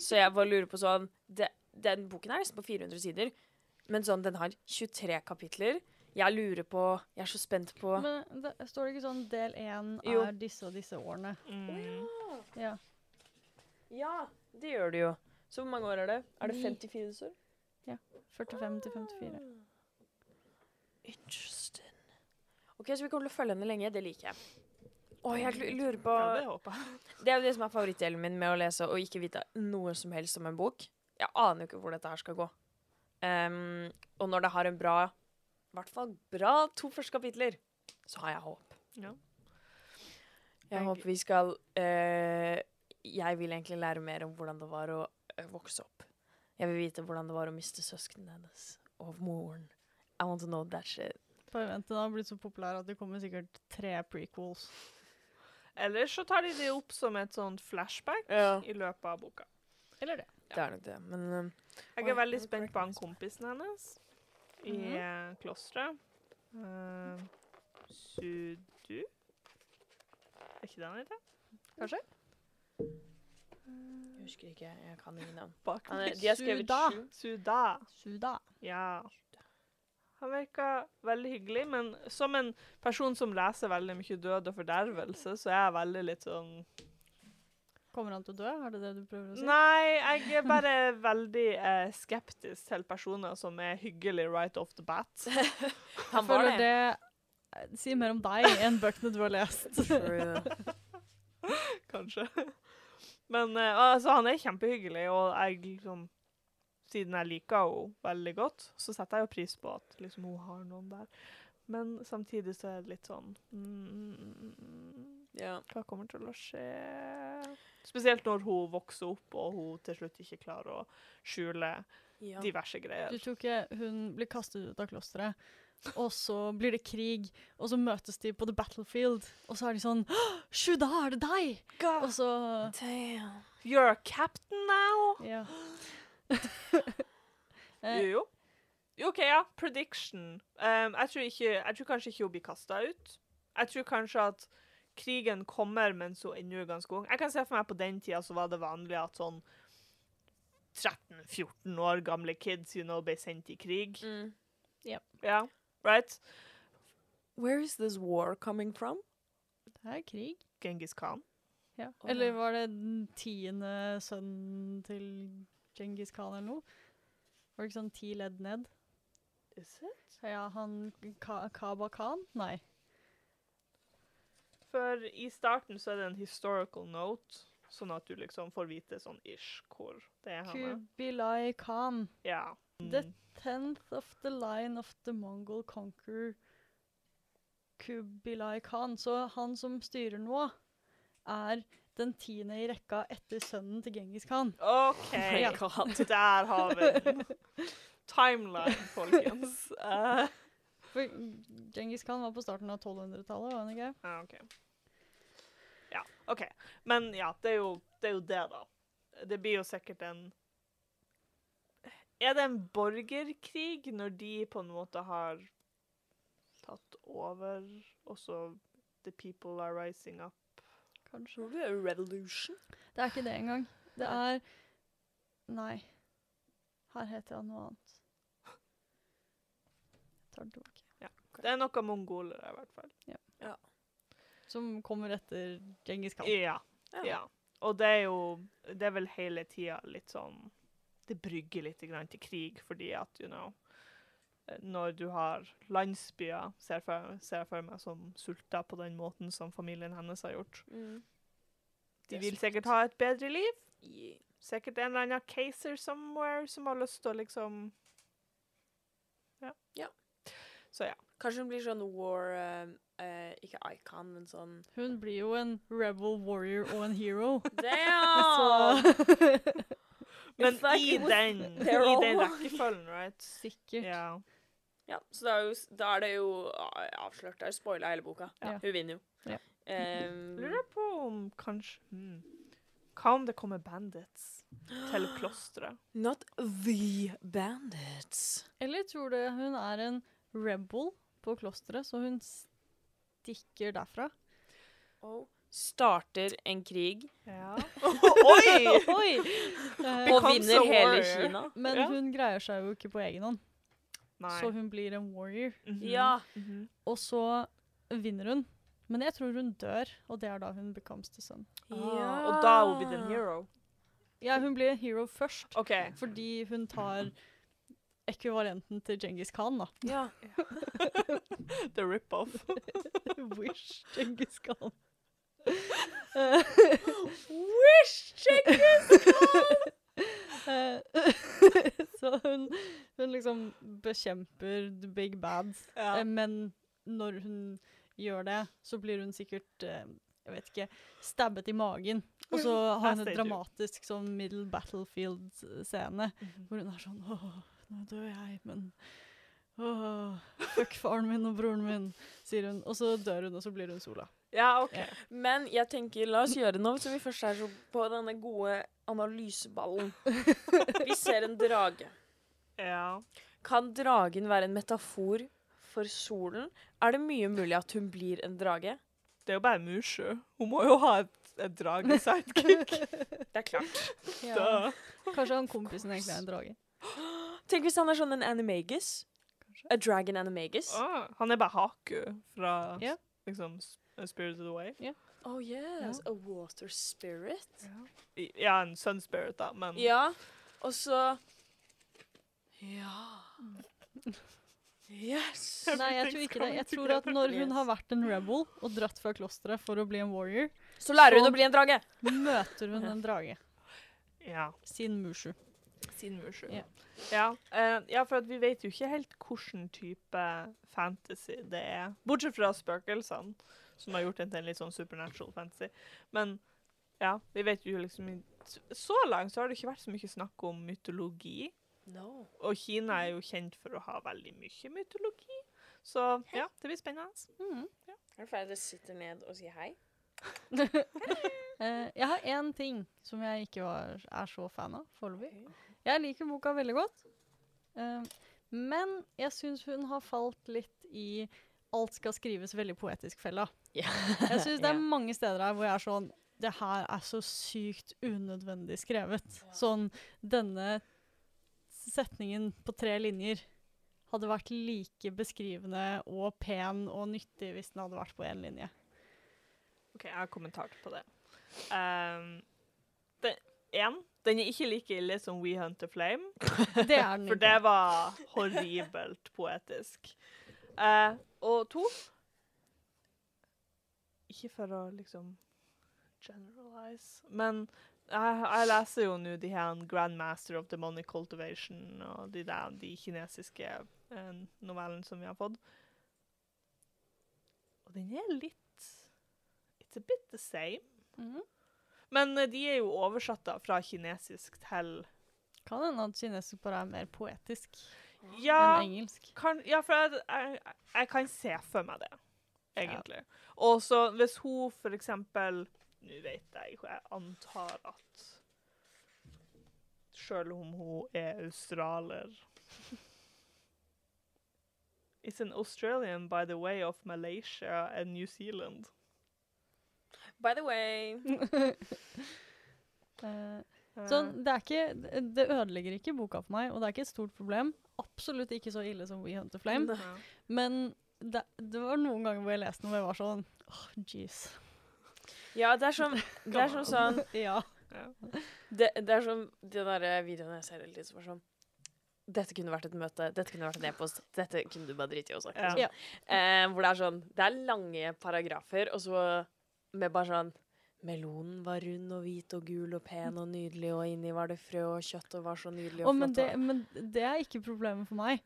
Så jeg bare lurer på sånn det, Den boken er nesten på 400 sider. Men sånn, den har 23 kapitler. Jeg lurer på Jeg er så spent på Men det, står det ikke sånn del én Jo. er disse og disse årene? Mm. Ja. Ja, det gjør det jo. Så hvor mange år er det? Er det Ni. 54 år? 45 til 54. Interesting. OK, så vi kommer til å følge henne lenge. Det liker jeg. Å, jeg lurer på Ja, det håper jeg. (laughs) Det er jo det som er favorittdelen min med å lese og ikke vite noe som helst om en bok. Jeg aner jo ikke hvor dette her skal gå. Um, og når det har en bra, i hvert fall bra to første kapitler, så har jeg håp. Ja. Jeg Jeg- håper vi skal eh, Jeg vil egentlig lære mer om hvordan det var å eh, vokse opp. Jeg vil vite hvordan det var å miste søsknene hennes og moren. I want to know that shit. Bare vent, den har blitt så populær at det kommer sikkert tre prequels. Eller så tar de det opp som et sånt flashback Ja. i løpet av boka. Eller det. Det er nok det, men eh, Jeg er veldig spent på han kompisen hennes i eh, klosteret. Uh, Sudu? Er ikke det han heter? Kanskje? jeg husker ikke. Jeg kan ingen navn. Bak meg. de har skrevet Suda. Suda. Suda. Ja. Han virka veldig hyggelig, men som en person som leser veldig mye død og fordervelse, så er jeg veldig litt sånn Kommer han til å dø? Er det det du prøver å si? Nei, jeg er bare veldig eh, skeptisk til personer som er hyggelig right off the bat. (laughs) Han var det. det sier mer om deg (laughs) enn bøkene du har lest. (laughs) Kanskje. Men eh, altså, han er kjempehyggelig, og jeg liksom Siden jeg liker henne veldig godt, så setter jeg jo pris på at liksom, hun har noen der. Men samtidig så er det litt sånn mm, Ja. Hva kommer til å skje? Spesielt når hun vokser opp, og hun til slutt ikke klarer å skjule ja. diverse Du greier. tror ikke hun blir kastet ut av klosteret, og så blir det krig, og så møtes de på the battlefield, og så er de sånn «Åh, Shuda, er det deg? Og så Damn. You're a captain now? Ja. (gasps) Jo, Eh, jo. Jo, OK, ja. Prediction. Um, jeg, tror ikke, jeg tror kanskje ikke hun blir kasta ut. Jeg tror kanskje at krigen kommer mens hun ennå er ganske ung. Jeg kan se for meg på den tida så var det vanlig at sånn 13-14 år gamle kids you know, ble sendt i krig. Mm. Ja, right? Where is this war coming from? det er krig. Genghis Khan. Ja. Eller var det den tiende sønnen til Genghis Khan eller noe? Var det ikke sånn ti ledd ned? Is it? Ja, han Ka Kaba Khan? Nei. For i starten så er det en historical note, sånn at du liksom får vite sånn ish hvor det er han. Kubilai Khan. Ja. The. Tenth of the line of the Mongol conqueror Kubilai Khan. Så han som styrer nå, er den tiende i rekka etter sønnen til Genghis Khan. OK. (laughs) ja. Der har vi den. (laughs) Timeline, folkens. For Genghis Khan var på starten av 1200-tallet, var han ikke? ja, OK. Ja, OK. Men ja, det er, jo, det er jo det, da. Det blir jo sikkert en Er det en borgerkrig når de på en måte har tatt over, og så The people are rising up. Kanskje. Det er revolution? Det er ikke det engang. Det er Nei. Her heter han noe annet. Jeg tar det. Det er noe mongoler i hvert fall. Som kommer etter Djengis Khan. Ja. ja. Og det er jo Det er vel hele tida litt sånn Det brygger litt grann til krig, fordi at, you know eh, Når du har landsbyer, ser jeg for, for meg, som sulter på den måten som familien hennes har gjort Mm. De vil sikkert ha et bedre liv. Yeah. Sikkert en eller annen caser somewhere som har lyst til å liksom Ja. Ja. Så ja. Kanskje hun blir sånn war uh, uh, Ikke icon, men sånn Hun blir jo en rebel warrior og en hero. (laughs) (laughs) Damn! (laughs) Men i den, i den rekkefølgen, right? sikkert. Ja. Ja, så da er, jo, da er det jo ah, avslørt. Det er spoila hele boka. Ja. Hun vinner jo. Ja. Um, Lurer på om kanskje hmm. Hva om det kommer bandits til klosteret? (gasps) not the bandits. Eller tror du hun er en rebel på klosteret, så hun stikker derfra? Og starter en krig Ja. (laughs) Oi! Oi! Eh, og vinner hele. Kina. men Ja. hun greier seg jo ikke på egen hånd, Nei. så hun blir en warrior. Mhm. Ja. Mhm. Og så vinner hun. Men jeg tror hun dør, og det er da hun becomes the sun. Ja. og da er hun blitt en hero. Ja, hun blir en hero først, OK. fordi hun tar ekvivalenten til Genghis Khan, da. Ja. (laughs) The rip-off. (laughs) Wish Genghis Khan. Wish Eh, (laughs) Så hun, hun liksom bekjemper the big bad. Ja. Eh, Men når hun gjør det, så blir hun sikkert eh, jeg vet ikke, stabbet i magen. Og så har hun et en dramatisk sånn middle battlefield-scene Mhm. hvor hun er sånn Åh, nå dør jeg, men Åh, fuck faren min og broren min, sier hun. Og så dør hun, og så blir hun Sola. Ja, OK. Men jeg tenker, la oss gjøre det nå, så vi først er så på denne gode analyseballen. (laughs) Vi ser en drage. Ja. Kan dragen være en metafor for solen? Er det mye mulig at hun blir en drage? Det er jo bare en musje. Hun må jo ha et, et drage-sidekick. (laughs) Det er klart. Ja. Da. Kanskje han kompisen egentlig er en drage. Tenk hvis han er sånn en animagus. Kanskje. A dragon animagus. Ah, han er bare Haku fra yeah. liksom A Spirited Away. Oh yes, a water spirit. Ja, en Sun Spirit, da, men Ja, og så Ja. Yes. Nei, jeg tror ikke det. Jeg tror at når hun har vært en rebel og dratt fra klosteret for å bli en warrior, Så lærer hun å bli en drage. møter hun en drage. Ja. Sin Mushu. Sin Mushu. Ja. Ja, uh, ja, for at vi vet jo ikke helt hvilken type fantasy det er. Bortsett fra spøkelsene, som har gjort det til en litt sånn supernatural fantasy. Men ja, vi vet jo liksom Så langt så har det ikke vært så mye snakk om mytologi. No. Og Kina er jo kjent for å ha veldig mye mytologi. Så ja, det blir spennende. Mhm. Er det fordi å sitter ned og sier hei? (laughs) Eh, jeg har én ting som jeg ikke var, er så fan av foreløpig. Jeg liker boka veldig godt. Uh, men jeg syns hun har falt litt i alt skal skrives veldig poetisk-fella. Yeah. (laughs) Jeg syns det er mange steder her hvor jeg er sånn Det her er så sykt unødvendig skrevet. Sånn denne setningen på tre linjer hadde vært like beskrivende og pen og nyttig hvis den hadde vært på én linje. OK, jeg har kommentar på det. Um, den er ikke like ille som We Hunt the Flame. (laughs) Det er den For det var horribelt poetisk. Uh, og to Ikke for å liksom generalize, men jeg, jeg leser jo nå de her Grandmaster of Demonic Cultivation og de der de kinesiske uh, novellene som vi har fått. Og den er litt It's a bit the same. Mhm. Men eh, de er jo oversatt da fra kinesisk til Kan hende at kinesisk bare er mer poetisk Ja, enn engelsk. kan, ja, for jeg, jeg, jeg kan se for meg det, egentlig. Og så hvis hun for eksempel Nå vet jeg ikke, jeg antar at Selv om hun er australier It's an Australian by the way of Malaysia and New Zealand. By the way (laughs) Eh, Sånn, det ikke Det ødelegger ikke boka for meg, og det er ikke et stort problem. Absolutt ikke så ille som We Hunt the Flame. ja. Men det, det var noen ganger hvor jeg leste noe og jeg var sånn Åh, jeez. Ja, det er som, det er som sånn (laughs) Ja. Det, det er som de der videoene jeg ser hele tiden som er sånn Dette kunne vært et møte, dette kunne vært en e-post, dette kunne du bare drite i å. Ja. liksom. Ja. Eh, hvor det er sånn Det er lange paragrafer, og så med bare sånn Melonen var rund og hvit og gul og pen og nydelig, og inni var det frø og kjøtt og var så nydelig og oh, flott. det, men det er ikke problemet for meg.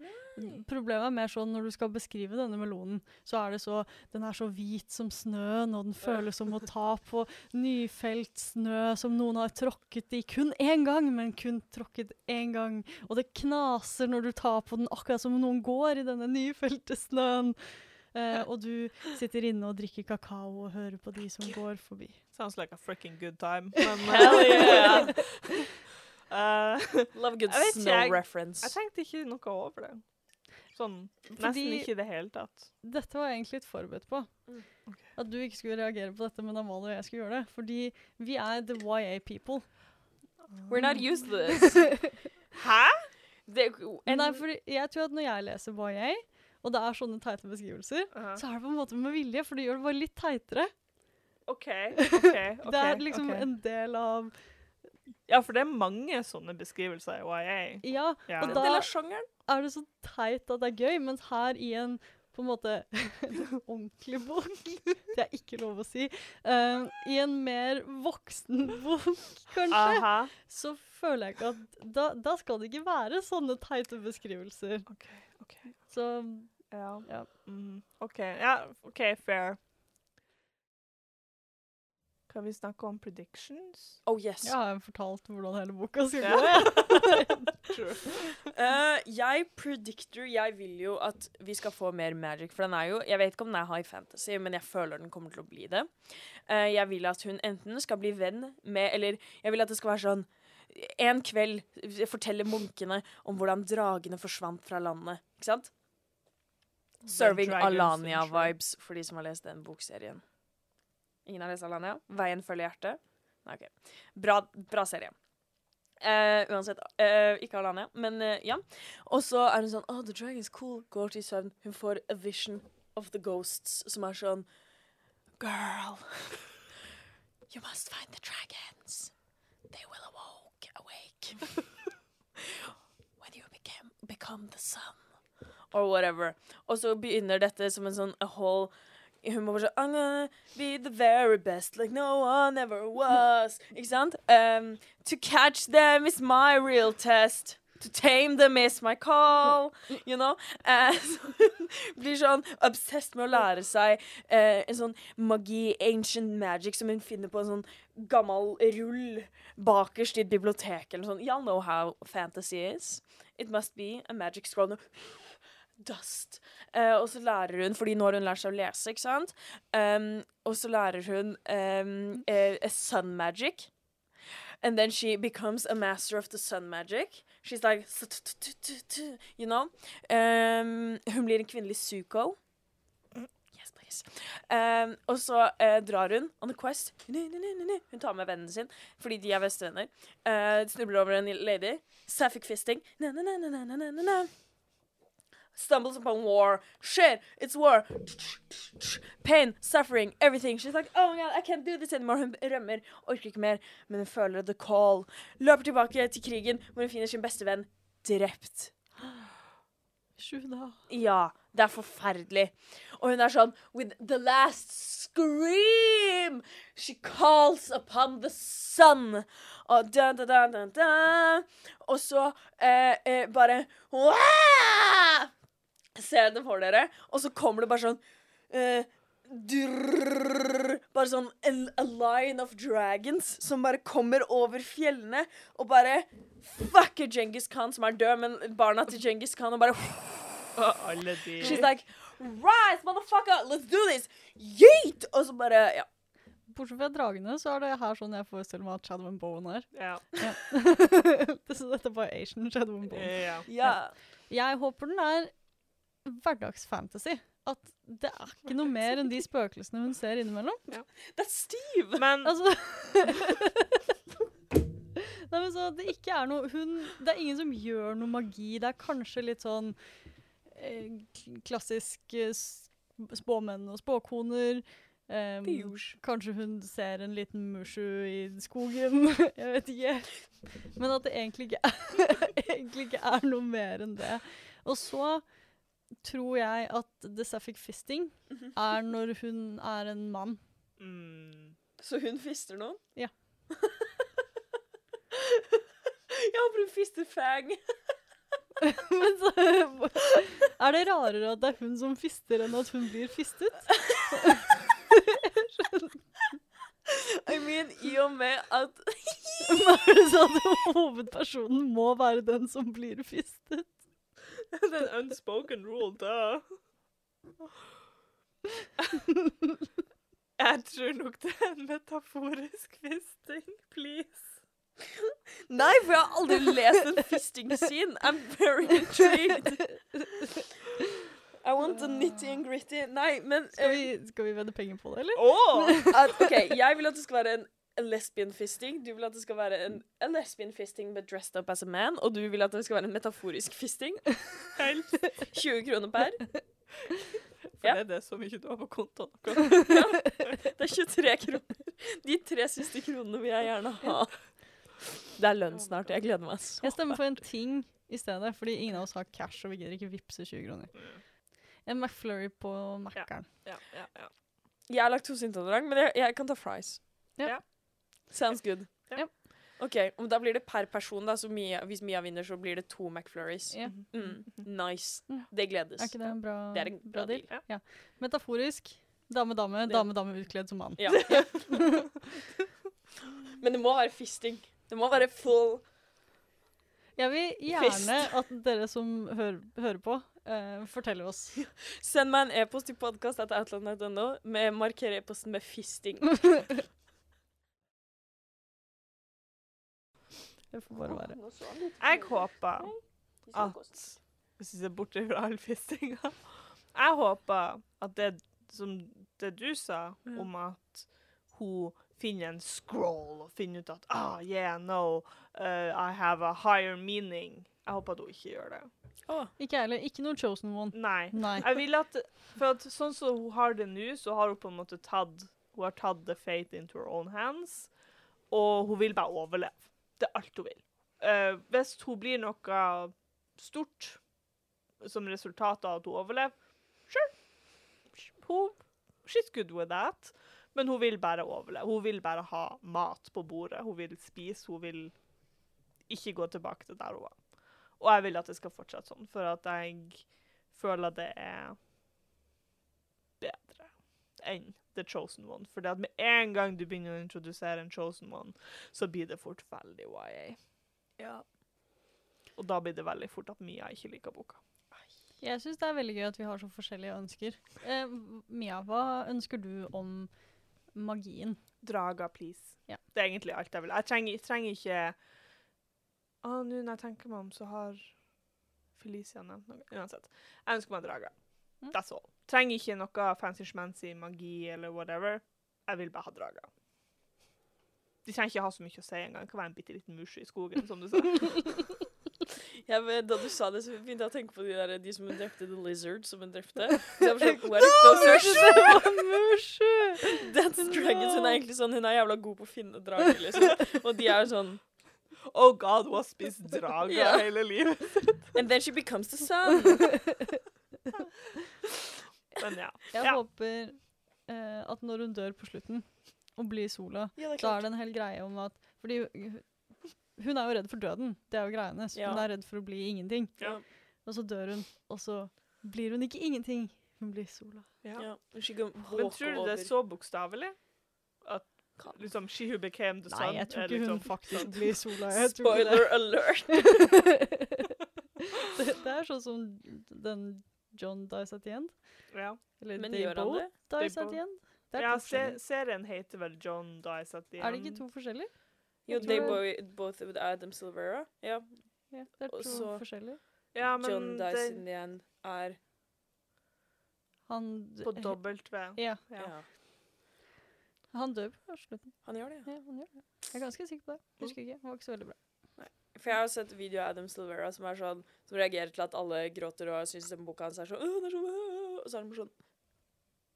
Problemet er mer sånn når du skal beskrive denne melonen, så er det så Den er så hvit som snøen, og den føles som å ta på nyfelt snø som noen har tråkket i kun én gang, men kun tråkket én gang. Og det knaser når du tar på den, akkurat som om noen går i denne nyfelte snøen. Eh, og du sitter inne og drikker kakao og hører på de som går forbi. Sounds like a freaking good time. (laughs) Men Hell yeah! uh, (laughs) Love good Jeg vet ikke, snow jeg- reference. jeg tenkte ikke noe over det. Sånn nesten Fordi- ikke i det hele tatt. Dette var jeg egentlig litt forberedt på. Mm, Okay. At du ikke skulle reagere på dette, men Amalie og jeg skulle gjøre det. Fordi vi er the YA people. We're not used to this. Hæ? Det, Nei, for jeg tror at når jeg leser YA, og det er sånne teite beskrivelser, Uh-huh. så er det på en måte med vilje, for det gjør det bare litt teitere. OK. (laughs) ok, ok, det er liksom okay. en del av Ja, for det er mange sånne beskrivelser i YA. Ja, Ja. og da er det så teit at det er gøy, mens her i en på en måte (laughs) ordentlig bok Det er ikke lov å si. Uh, I en mer voksen (laughs) bok, kanskje. Aha. så føler jeg ikke at da, da skal det ikke være sånne teite beskrivelser. OK. Ok. Så Ja. Ja. Mm. OK. Ja, OK, fair. Kan vi snakke om predictions? Oh yes. jeg har fortalt hvordan hele boka skal gå. (laughs) True. Eh, jeg predictor Jeg vil jo at vi skal få mer magic, for den er jo Jeg vet ikke om den er high fantasy, men jeg føler den kommer til å bli det. Uh, jeg vil at hun enten skal bli venn med Eller jeg vil at det skal være sånn En kveld forteller munkene om hvordan dragene forsvant fra landet. Ikke sant? Serving Alania-vibes for de som har lest den bokserien. Ingen har lest Alania? Veien følger hjertet? Nei, OK. Bra, bra serie. Uh, uansett. Uh, ikke Alania, men uh, ja. Og så er hun sånn Oh, the dragon is cool. Går til søvn. Hun får a vision of the ghosts, som er sånn Girl, (laughs) you must find the dragons. They will (laughs) when you became, become the sun. Or whatever. Og så begynner dette som en sånn a whole hun må bare sånn I'm gonna be the very best, like no one ever was. Ikke sant? Um, to catch them is my real test. To tame them is my call. You know? Eh, (laughs) så hun blir sånn obsessed med å lære seg eh, en sånn magi, ancient magic, som hun finner på en sånn gammel rull bakerst i et bibliotek eller noe sånt. Y'all know how fantasy is. It must be a magic scroll. (sighs) Dust. Eh, og så lærer hun, fordi nå har hun lært seg å lese, ikke sant? Um, og så lærer hun um, a sun magic. And then she becomes a master of the sun magic. She's like You know? Um, hun blir en kvinnelig Zuko. Yes, please. Um, og så uh, drar hun on a quest. Hun tar med vennen sin, fordi de er bestevenner. Uh, snubler over en lady. Sapphic fisting. Na, na, na, na, na, na, na. Stumbles upon war. Shit, it's war. Pain, suffering, everything. She's like, oh my god, I can't do this anymore. Hun rømmer, orker ikke mer, men hun føler the call. Løper tilbake til krigen, hvor hun finner sin beste venn drept. Sjuda. Ja, det er forferdelig. Og hun er sånn With the last scream She calls upon the sun. Og da, da, da. Og så eh, eh, bare Wah! Ser det for dere. Og så kommer det bare sånn uh, drrr, Bare sånn en, a line of dragons som bare kommer over fjellene og bare fucker Genghis Khan, som er død, men barna til Genghis Khan, og bare She's like, rise, motherfucker, let's do this! Yeet! Og så bare, ja. Bortsett fra dragene, så er det her sånn jeg forestiller meg at Shadow and Bowen er. Ja. så dette er bare Asian Shadow and Bowen. ja. ja. Jeg håper den er hverdagsfantasy. At det er ikke noe mer enn de spøkelsene hun ser innimellom. Det er Steve! Men Altså (laughs) Nei, men så det ikke er noe hun, Det er ingen som gjør noe magi. Det er kanskje litt sånn eh, klassisk eh, spåmenn og spåkoner. Em, kanskje hun ser en liten mushu i skogen. (laughs) Jeg vet ikke. Men at det egentlig ikke, er, (laughs) egentlig ikke er noe mer enn det. Og så tror jeg at the Sapphic fisting Mhm. er når hun er en mann. mm, Så hun fister noen? Ja. (laughs) Jeg håper hun fister Fang. (laughs) Men så er det rarere at det er hun som fister, enn at hun blir fistet? (laughs) I mean, i og med at Men er det sånn at hovedpersonen må være den som blir fistet? Det er en unspoken rule, da. (laughs) Jeg tror nok det er en metaforisk fisting, please. Nei, for jeg har aldri lest en fisting scene. I'm very intrigued. I want the nitty and gritty. Nei, men Skal eh, vi, skal vi vedde penger på det, eller? Oh! at, OK, jeg vil at det skal være en, en lesbian fisting. Du vil at det skal være en, en lesbian fisting but dressed up as a man. Og du vil at det skal være en metaforisk fisting. Helt. 20 kroner per. For Ja. det er det så mye du har på kontoen. (laughs) Det er 23 kroner. De tre siste kronene vil jeg gjerne ha. Det er lønn snart. Jeg gleder meg så. Jeg stemmer for en ting i stedet, fordi ingen av oss har cash og vi gidder ikke vippse 20 kroner. En McFlurry på Mækkern. Ja, ja, ja. Jeg er laktoseintolerant, men jeg, jeg kan ta fries. Ja. Sounds good. Ja. OK, og da blir det per person, da. Så Mia, hvis Mia vinner, så blir det to McFlurries. Ja. Mm. Nice. Mm. Det gledes. Er ikke det en bra, Det er en bra deal. Ja. Metaforisk. Dame-dame, Det- dame-dame utkledd som mann. Ja. (laughs) (laughs) Men det må være fisting. Det må være full Jeg vil gjerne (laughs) at dere som hører, hører på, uh, forteller oss. Send meg en e-post til podkast.outland.no med marker e-posten med fisting. Det får bare være. Jeg håper at Hvis vi ser bort fra all fistinga Jeg håper at det som det du sa om at hun finner en scroll og finner ut at ah, yeah, no, uh, I have a higher meaning. Jeg håper at hun ikke gjør det. Ikke jeg heller. Ikke noe chosen one. Nei. Nei. Jeg vil at, for at sånn som hun har det nå, så har hun på en måte tatt Hun har tatt the fate into her own hands, og hun vil bare overleve. Det er alt hun vil. Uh, hvis hun blir noe stort som resultat av at hun overlever, sure. Hun, she's good with that. Men hun vil bare overleve. Hun vil bare ha mat på bordet. Hun vil spise. Hun vil ikke gå tilbake til der hun var. Og jeg vil at det skal fortsette sånn, for at jeg føler det er bedre enn The Chosen One. For med en gang du begynner å introdusere en Chosen One, så blir det fort veldig YA. Ja. Og da blir det veldig fort at Mia ikke liker boka. Jeg syns det er veldig gøy at vi har så forskjellige ønsker. Eh, Mia, hva ønsker du om magien? Draga, please. Ja. Det er egentlig alt jeg vil. Jeg trenger, jeg trenger ikke ah, Nå når jeg tenker meg om, så har Felicia nevnt noe. Uansett. Jeg ønsker meg drager. Mm. That's all. Trenger ikke noe fancy-schmancy magi eller whatever. Jeg vil bare ha drager. De trenger ikke ha så mye å si engang. Det kan være en bitte liten musje i skogen, som du sa. (laughs) ja, men da du sa det, så begynte jeg å tenke på de, der, de som hun drepte, The Lizard, som hun drepte. (laughs) Jeg var sånn, Mushu! That's dragons? Hun er egentlig sånn, hun er jævla god på å finne drager, liksom. Og de er sånn Oh God, hun har spist drager yeah. hele livet. And then she becomes the sun. (laughs) (laughs) Men ja. Jeg Ja. håper eh, at når hun dør på slutten og blir sola, Ja, er så er det en hel greie om at Fordi hun er jo redd for døden. Det er jo greia hennes. Ja. Hun er redd for å bli ingenting. Ja. Og så dør hun, og så blir hun ikke ingenting. Hun blir sola. Men tror du det er så bokstavelig? At Kan- liksom She Who Became The Sun Nei, jeg tror ikke hun liksom- faktisk blir sola. Jeg Spoiler alert. det. (laughs) det, det er sånn som den John dies at the end. Ja, Eller Men They gjør han both det? dies They at the end. Det er, ja to se, forskjellige. serien heter vel John Dies at the End. er det ikke to forskjellige? Jo, Jeg they boy, both with Adam Silvera. Ja. Ja, det er Og to så- forskjellige. Ja, men John Dice det, in the end er Han, På. (laughs) Ja, Ja. Ja. han dør på slutten. Han gjør det, ja. Ja, han gjør det. Jeg er ganske sikker på det. Husker ikke. Han var ikke så veldig bra. For jeg har sett video av Adam Silvera som er sånn Som reagerer til at alle gråter og syns boka hans er sånn «Åh, det er sånn øh», Og så er han sånn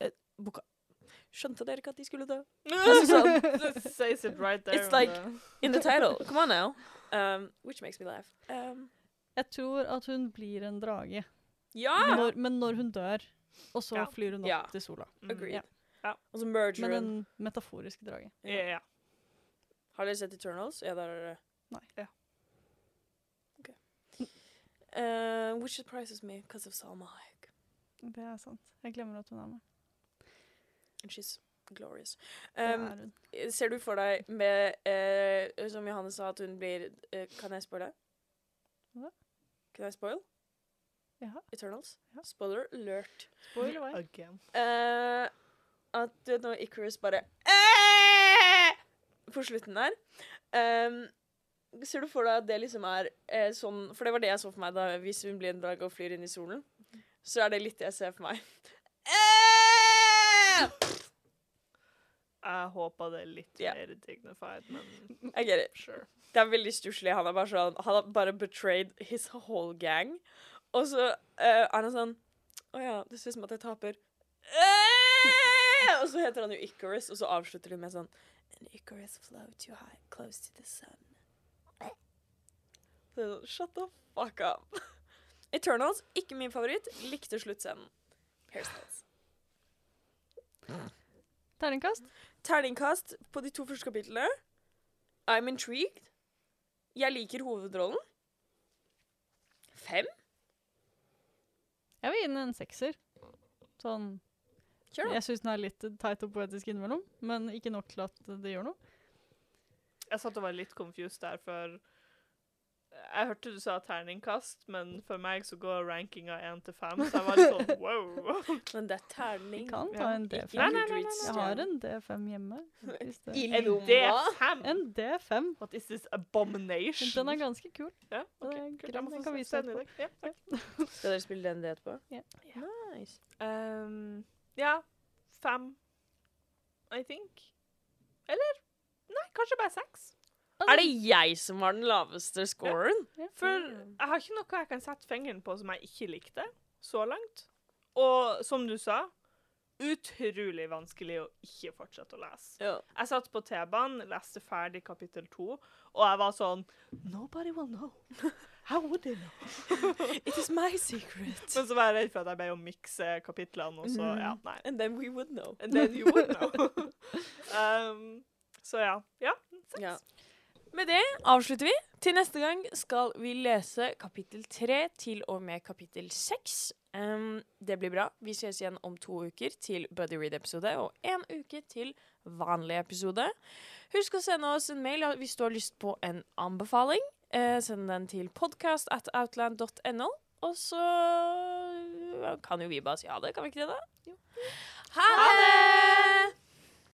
eh, Boka Skjønte dere ikke at de skulle dø? (laughs) It says it right there. It's like- the- In the title. (laughs) Come on now. Um, which makes me laugh. Um, Jeg tror at hun blir en drage, ja! når, men når hun dør, og så Ja. flyr hun opp Ja. til sola. Mm. Agreed. Ja. Og så merger Men en metaforisk drage. Ja, ja. Har dere sett Eternals? Ja, der er det. Nei. Ja. Uh, which surprises me because of Salma Hayek. Det er sant. Jeg glemmer at hun er med. And she's glorious. Det Um, er ser du for deg med uh, Som Johanne sa, at hun blir uh, Kan jeg spoile? Hva? Kan jeg spoil? Jaha. Eternals? Ja. Spoiler alert. Spoil away. Again. Uh, at du vet når Icarus bare eh, På slutten der. Ehm, ser du for deg at det liksom er eh, sånn For det var det jeg så for meg da hvis hun blir en drage og flyr inn i solen. Så er det litt det jeg ser for meg. (laughs) Eh! Jeg håpa det er litt yeah. mer dignified, men I get it. sure. Det er veldig stusslig. Han er bare sånn Han har bare betrayed his whole gang. Og så uh, er han sånn Å ja, det ser ut som at jeg taper. Eh! Og så heter han jo Icarus, og så avslutter de med sånn And Icarus flow too high, close to the sun. Så, det er sånn, Shut the fuck up. (laughs) Eternals, ikke min favoritt. Likte sluttscenen. Hairstyles. Terningkast? Terningkast på de to første kapitlene. I'm intrigued. Jeg liker hovedrollen. Fem? Jeg vil gi den en sekser. Sånn Kjør, da. Jeg syns den er litt teit og poetisk innimellom, men ikke nok til at det gjør noe. Jeg satt og var litt confused der, for jeg hørte du sa terningkast, men for meg så går rankinga én til fem, så jeg var litt sånn wow. (laughs) Men det er terning. Vi kan ta en D5. Nei, nei, nei, nei, Jeg har en D5 hjemme. (laughs) I En lomma. D5? En D5. What is this abomination? Den er ganske kul. ja, ok, grønn, den kan se- vise i dag. Ja, takk. (laughs) Skal dere spille den D etterpå? Ja. Nice. Um, ja, fem, I think. Eller? Nei, kanskje bare seks. Er det jeg som har den laveste scoren? For jeg har ikke noe jeg kan sette fingeren på som jeg ikke likte, så langt. Og som du sa, utrolig vanskelig å ikke fortsette å lese. Ja. Jeg satt på T-banen, leste ferdig kapittel to, og jeg var sånn Nobody will know. How would they know? (laughs) It is my secret. Men så var jeg redd for at jeg ble å mikse kapitlene, og så Mhm. ja, nei. And then we would know. And then you would know. (laughs) um, så ja. Ja, seks. Ja. Med det avslutter vi. Til neste gang skal vi lese kapittel tre til og med kapittel seks. Um, det blir bra. Vi ses igjen om to uker til Buddy Read-episode og én uke til vanlig episode. Husk å sende oss en mail hvis du har lyst på en anbefaling. Uh, send den til podcast at outland.no. Og så kan jo vi bare si ha det, kan vi ikke det? da? Ha det!